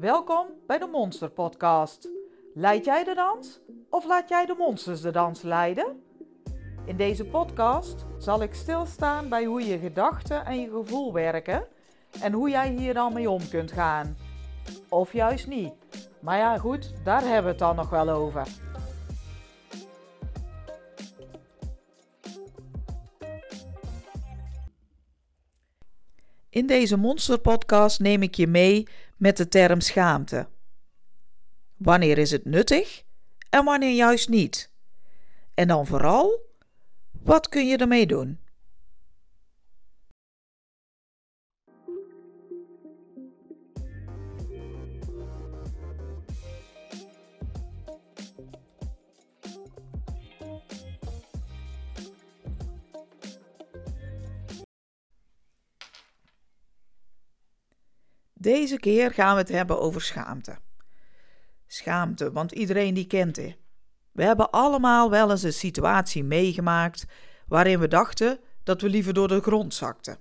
Welkom bij de Monster Podcast. Leid jij de dans of laat jij de monsters de dans leiden? In deze podcast zal ik stilstaan bij hoe je gedachten en je gevoel werken en hoe jij hier dan mee om kunt gaan. Of juist niet. Maar ja, goed, daar hebben we het dan nog wel over. In deze monsterpodcast neem ik je mee met de term schaamte. Wanneer is het nuttig en wanneer juist niet? En dan vooral, wat kun je ermee doen? Deze keer gaan we het hebben over schaamte. Schaamte, want iedereen die kent het. We hebben allemaal wel eens een situatie meegemaakt waarin we dachten dat we liever door de grond zakten.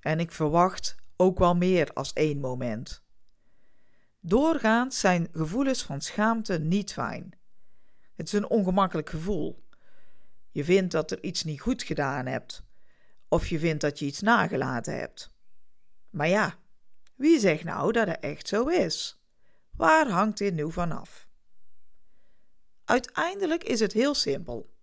En ik verwacht ook wel meer als één moment. Doorgaans zijn gevoelens van schaamte niet fijn. Het is een ongemakkelijk gevoel. Je vindt dat er iets niet goed gedaan hebt, of je vindt dat je iets nagelaten hebt. Maar ja, wie zegt nou dat het echt zo is? Waar hangt dit nu vanaf? Uiteindelijk is het heel simpel.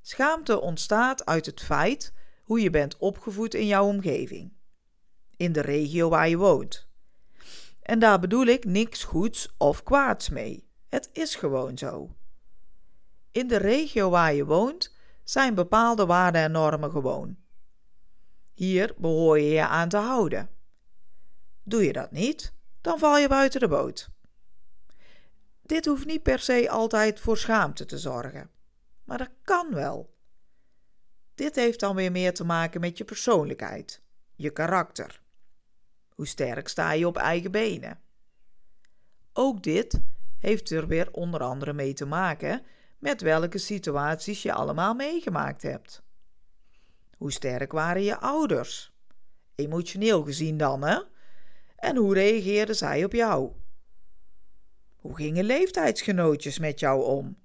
Schaamte ontstaat uit het feit hoe je bent opgevoed in jouw omgeving, in de regio waar je woont. En daar bedoel ik niks goeds of kwaads mee. Het is gewoon zo. In de regio waar je woont zijn bepaalde waarden en normen gewoon. Hier behoor je je aan te houden. Doe je dat niet, dan val je buiten de boot. Dit hoeft niet per se altijd voor schaamte te zorgen, maar dat kan wel. Dit heeft dan weer meer te maken met je persoonlijkheid, je karakter. Hoe sterk sta je op eigen benen? Ook dit heeft er weer onder andere mee te maken met welke situaties je allemaal meegemaakt hebt. Hoe sterk waren je ouders? Emotioneel gezien dan, hè? En hoe reageerden zij op jou? Hoe gingen leeftijdsgenootjes met jou om?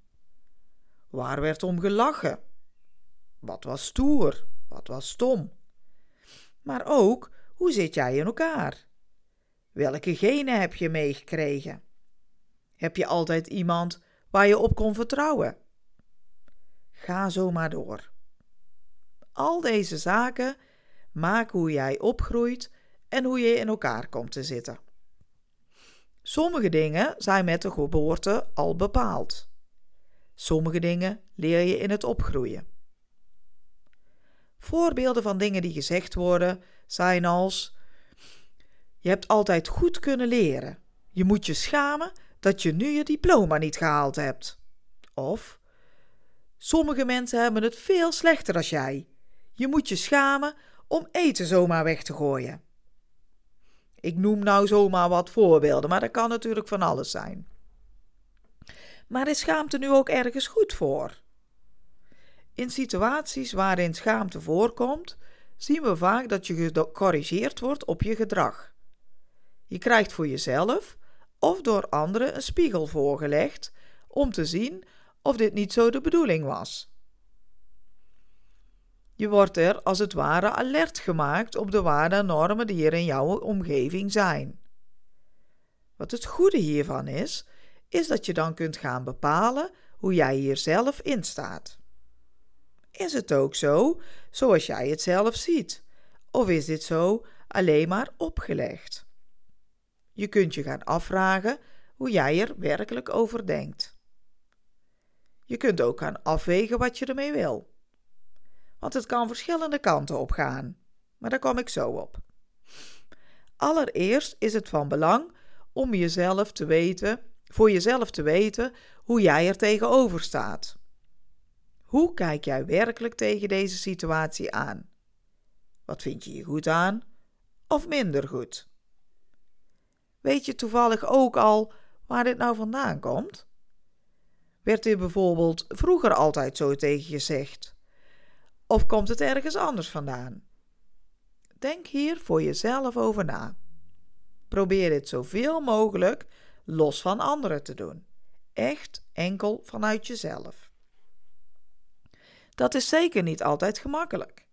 Waar werd om gelachen? Wat was stoer? Wat was stom? Maar ook, hoe zit jij in elkaar? Welke genen heb je meegekregen? Heb je altijd iemand waar je op kon vertrouwen? Ga zo maar door. Al deze zaken maken hoe jij opgroeit en hoe je in elkaar komt te zitten. Sommige dingen zijn met de geboorte al bepaald. Sommige dingen leer je in het opgroeien. Voorbeelden van dingen die gezegd worden zijn als: Je hebt altijd goed kunnen leren. Je moet je schamen dat je nu je diploma niet gehaald hebt. Of Sommige mensen hebben het veel slechter als jij. Je moet je schamen om eten zomaar weg te gooien. Ik noem nou zomaar wat voorbeelden, maar dat kan natuurlijk van alles zijn. Maar is schaamte nu ook ergens goed voor? In situaties waarin schaamte voorkomt, zien we vaak dat je gecorrigeerd wordt op je gedrag. Je krijgt voor jezelf of door anderen een spiegel voorgelegd om te zien of dit niet zo de bedoeling was. Je wordt er als het ware alert gemaakt op de waarden en normen die er in jouw omgeving zijn. Wat het goede hiervan is, is dat je dan kunt gaan bepalen hoe jij hier zelf in staat. Is het ook zo, zoals jij het zelf ziet? Of is dit zo alleen maar opgelegd? Je kunt je gaan afvragen hoe jij er werkelijk over denkt. Je kunt ook gaan afwegen wat je ermee wil want het kan verschillende kanten op gaan. Maar daar kom ik zo op. Allereerst is het van belang om jezelf te weten, voor jezelf te weten hoe jij er tegenover staat. Hoe kijk jij werkelijk tegen deze situatie aan? Wat vind je je goed aan of minder goed? Weet je toevallig ook al waar dit nou vandaan komt? Werd dit bijvoorbeeld vroeger altijd zo tegen je gezegd? Of komt het ergens anders vandaan? Denk hier voor jezelf over na. probeer dit zoveel mogelijk los van anderen te doen. Echt enkel vanuit jezelf. Dat is zeker niet altijd gemakkelijk.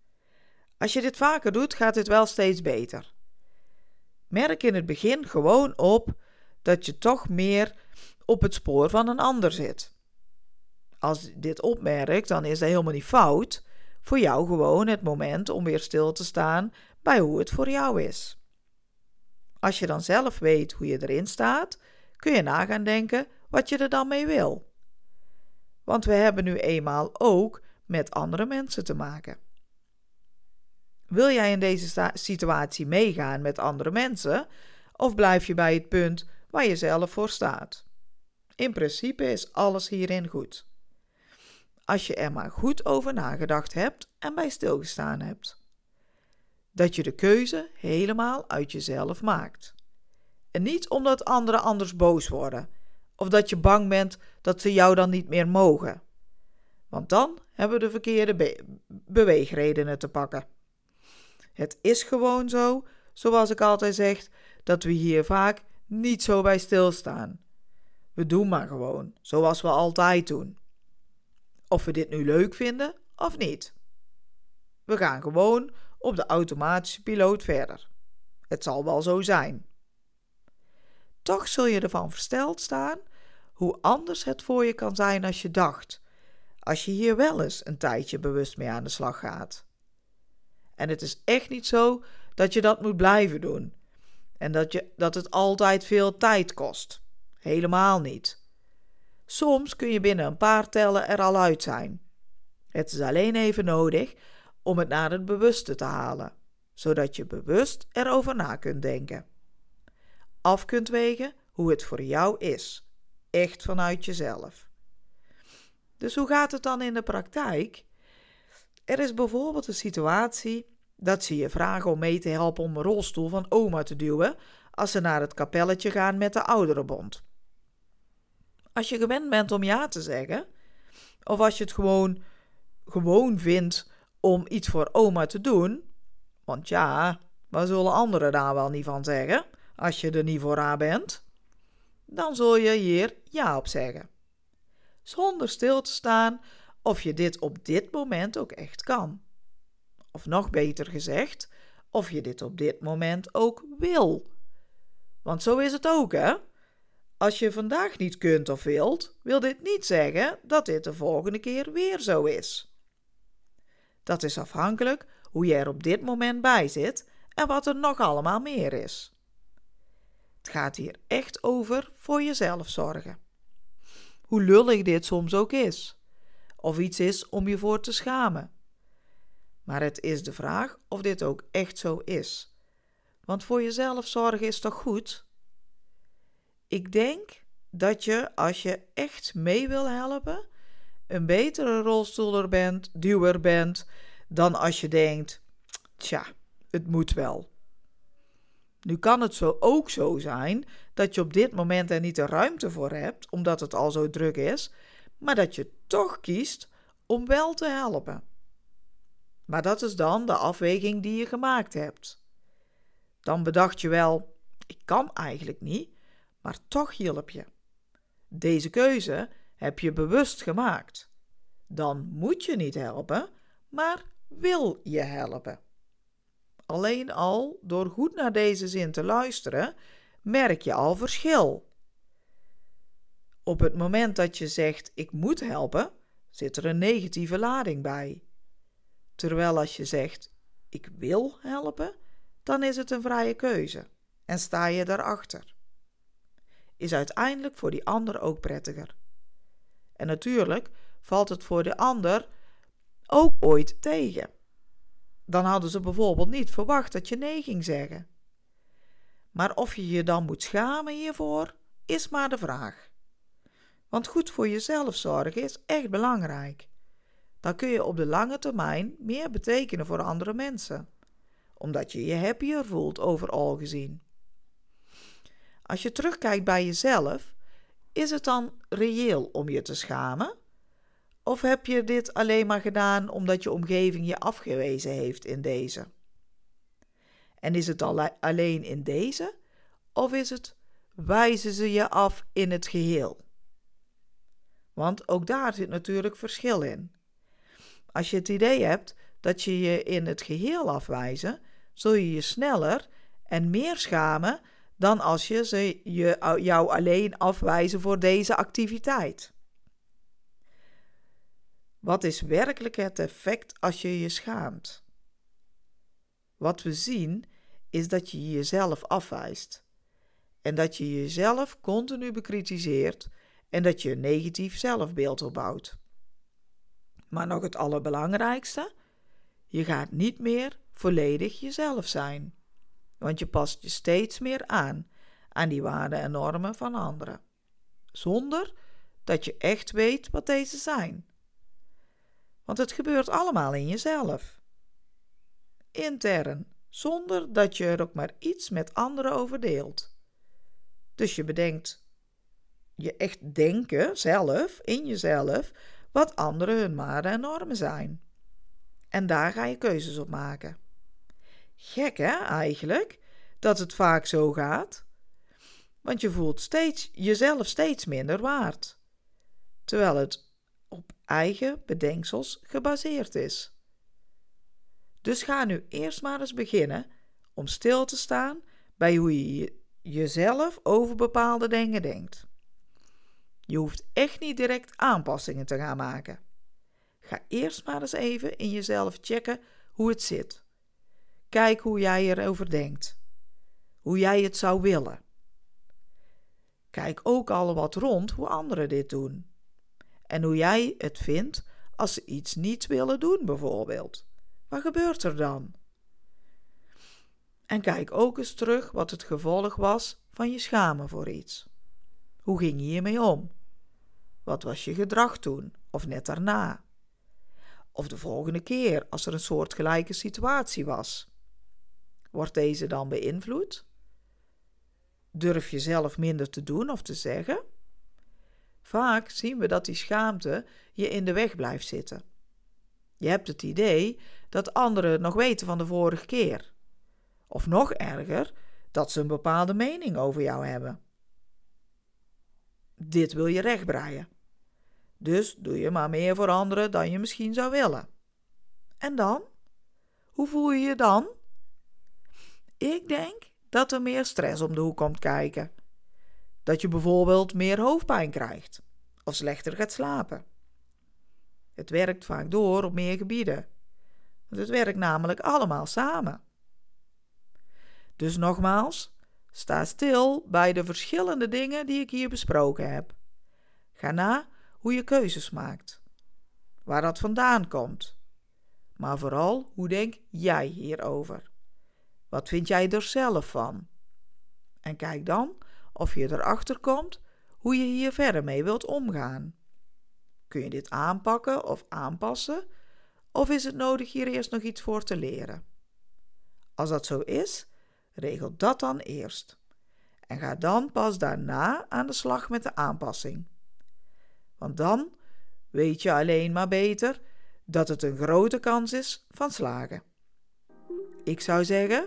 Als je dit vaker doet, gaat het wel steeds beter. Merk in het begin gewoon op dat je toch meer op het spoor van een ander zit. Als je dit opmerkt, dan is dat helemaal niet fout. Voor jou gewoon het moment om weer stil te staan bij hoe het voor jou is. Als je dan zelf weet hoe je erin staat, kun je na gaan denken wat je er dan mee wil. Want we hebben nu eenmaal ook met andere mensen te maken. Wil jij in deze situatie meegaan met andere mensen, of blijf je bij het punt waar je zelf voor staat? In principe is alles hierin goed. Als je er maar goed over nagedacht hebt en bij stilgestaan hebt. Dat je de keuze helemaal uit jezelf maakt. En niet omdat anderen anders boos worden, of dat je bang bent dat ze jou dan niet meer mogen. Want dan hebben we de verkeerde be beweegredenen te pakken. Het is gewoon zo, zoals ik altijd zeg, dat we hier vaak niet zo bij stilstaan. We doen maar gewoon, zoals we altijd doen. Of we dit nu leuk vinden of niet. We gaan gewoon op de automatische piloot verder. Het zal wel zo zijn. Toch zul je ervan versteld staan hoe anders het voor je kan zijn als je dacht, als je hier wel eens een tijdje bewust mee aan de slag gaat. En het is echt niet zo dat je dat moet blijven doen. En dat, je, dat het altijd veel tijd kost. Helemaal niet. Soms kun je binnen een paar tellen er al uit zijn. Het is alleen even nodig om het naar het bewuste te halen, zodat je bewust erover na kunt denken. Af kunt wegen hoe het voor jou is, echt vanuit jezelf. Dus hoe gaat het dan in de praktijk? Er is bijvoorbeeld een situatie dat ze je vragen om mee te helpen om een rolstoel van oma te duwen als ze naar het kapelletje gaan met de ouderenbond. Als je gewend bent om ja te zeggen, of als je het gewoon, gewoon vindt om iets voor oma te doen, want ja, waar zullen anderen daar wel niet van zeggen als je er niet voor haar bent? Dan zul je hier ja op zeggen. Zonder stil te staan of je dit op dit moment ook echt kan. Of nog beter gezegd, of je dit op dit moment ook wil. Want zo is het ook, hè? Als je vandaag niet kunt of wilt, wil dit niet zeggen dat dit de volgende keer weer zo is. Dat is afhankelijk hoe je er op dit moment bij zit en wat er nog allemaal meer is. Het gaat hier echt over voor jezelf zorgen. Hoe lullig dit soms ook is, of iets is om je voor te schamen. Maar het is de vraag of dit ook echt zo is. Want voor jezelf zorgen is toch goed? Ik denk dat je, als je echt mee wil helpen, een betere rolstoeler bent, duwer bent, dan als je denkt: tja, het moet wel. Nu kan het zo ook zo zijn dat je op dit moment er niet de ruimte voor hebt, omdat het al zo druk is, maar dat je toch kiest om wel te helpen. Maar dat is dan de afweging die je gemaakt hebt. Dan bedacht je wel: ik kan eigenlijk niet, maar toch hielp je. Deze keuze heb je bewust gemaakt. Dan moet je niet helpen, maar wil je helpen. Alleen al door goed naar deze zin te luisteren, merk je al verschil. Op het moment dat je zegt: Ik moet helpen, zit er een negatieve lading bij. Terwijl als je zegt: Ik wil helpen, dan is het een vrije keuze en sta je daarachter is uiteindelijk voor die ander ook prettiger. En natuurlijk valt het voor de ander ook ooit tegen. Dan hadden ze bijvoorbeeld niet verwacht dat je nee ging zeggen. Maar of je je dan moet schamen hiervoor, is maar de vraag. Want goed voor jezelf zorgen is echt belangrijk. Dan kun je op de lange termijn meer betekenen voor andere mensen, omdat je je happier voelt overal gezien. Als je terugkijkt bij jezelf, is het dan reëel om je te schamen? Of heb je dit alleen maar gedaan omdat je omgeving je afgewezen heeft in deze? En is het alleen in deze? Of is het wijzen ze je af in het geheel? Want ook daar zit natuurlijk verschil in. Als je het idee hebt dat je je in het geheel afwijzen, zul je je sneller en meer schamen dan als je ze je, jou alleen afwijzen voor deze activiteit. Wat is werkelijk het effect als je je schaamt? Wat we zien is dat je jezelf afwijst en dat je jezelf continu bekritiseert en dat je een negatief zelfbeeld opbouwt. Maar nog het allerbelangrijkste, je gaat niet meer volledig jezelf zijn, want je past je steeds meer aan aan die waarden en normen van anderen, zonder dat je echt weet wat deze zijn. Want het gebeurt allemaal in jezelf. Intern, zonder dat je er ook maar iets met anderen over deelt. Dus je bedenkt, je echt denken zelf, in jezelf, wat anderen hun waarden en normen zijn. En daar ga je keuzes op maken. Gek hè, eigenlijk, dat het vaak zo gaat. Want je voelt steeds, jezelf steeds minder waard. Terwijl het op eigen bedenksels gebaseerd is. Dus ga nu eerst maar eens beginnen om stil te staan bij hoe je jezelf over bepaalde dingen denkt. Je hoeft echt niet direct aanpassingen te gaan maken. Ga eerst maar eens even in jezelf checken hoe het zit. Kijk hoe jij erover denkt. Hoe jij het zou willen. Kijk ook al wat rond hoe anderen dit doen. En hoe jij het vindt als ze iets niet willen doen, bijvoorbeeld. Wat gebeurt er dan? En kijk ook eens terug wat het gevolg was van je schamen voor iets. Hoe ging je hiermee om? Wat was je gedrag toen of net daarna? Of de volgende keer als er een soortgelijke situatie was? Wordt deze dan beïnvloed? Durf je zelf minder te doen of te zeggen? Vaak zien we dat die schaamte je in de weg blijft zitten. Je hebt het idee dat anderen het nog weten van de vorige keer. Of nog erger, dat ze een bepaalde mening over jou hebben. Dit wil je rechtbreien. Dus doe je maar meer voor anderen dan je misschien zou willen. En dan? Hoe voel je je dan? Ik denk dat er meer stress om de hoek komt kijken. Dat je bijvoorbeeld meer hoofdpijn krijgt of slechter gaat slapen. Het werkt vaak door op meer gebieden. Want het werkt namelijk allemaal samen. Dus nogmaals, sta stil bij de verschillende dingen die ik hier besproken heb. Ga na hoe je keuzes maakt, waar dat vandaan komt. Maar vooral, hoe denk jij hierover? Wat vind jij er zelf van? En kijk dan of je erachter komt hoe je hier verder mee wilt omgaan. Kun je dit aanpakken of aanpassen? Of is het nodig hier eerst nog iets voor te leren? Als dat zo is, regel dat dan eerst. En ga dan pas daarna aan de slag met de aanpassing. Want dan weet je alleen maar beter dat het een grote kans is van slagen. Ik zou zeggen,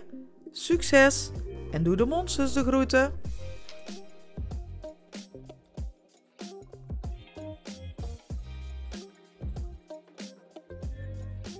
succes en doe de monsters de groeten.